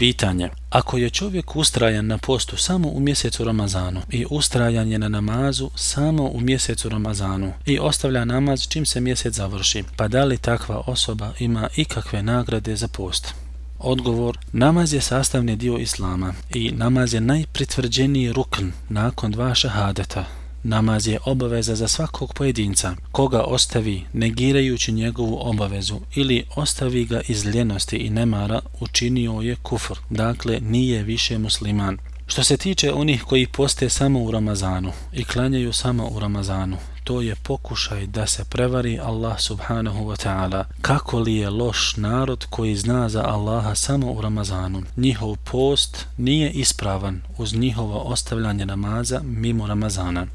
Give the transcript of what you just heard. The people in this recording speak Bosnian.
Pitanje. Ako je čovjek ustrajan na postu samo u mjesecu Ramazanu i ustrajan je na namazu samo u mjesecu Ramazanu i ostavlja namaz čim se mjesec završi, pa da li takva osoba ima ikakve nagrade za post? Odgovor, namaz je sastavni dio Islama i namaz je najpritvrđeniji rukn nakon dva šahadeta, Namaz je obaveza za svakog pojedinca. Koga ostavi negirajući njegovu obavezu ili ostavi ga iz ljenosti i nemara, učinio je kufr. Dakle, nije više musliman. Što se tiče onih koji poste samo u Ramazanu i klanjaju samo u Ramazanu, to je pokušaj da se prevari Allah subhanahu wa ta'ala. Kako li je loš narod koji zna za Allaha samo u Ramazanu? Njihov post nije ispravan uz njihovo ostavljanje namaza mimo Ramazana.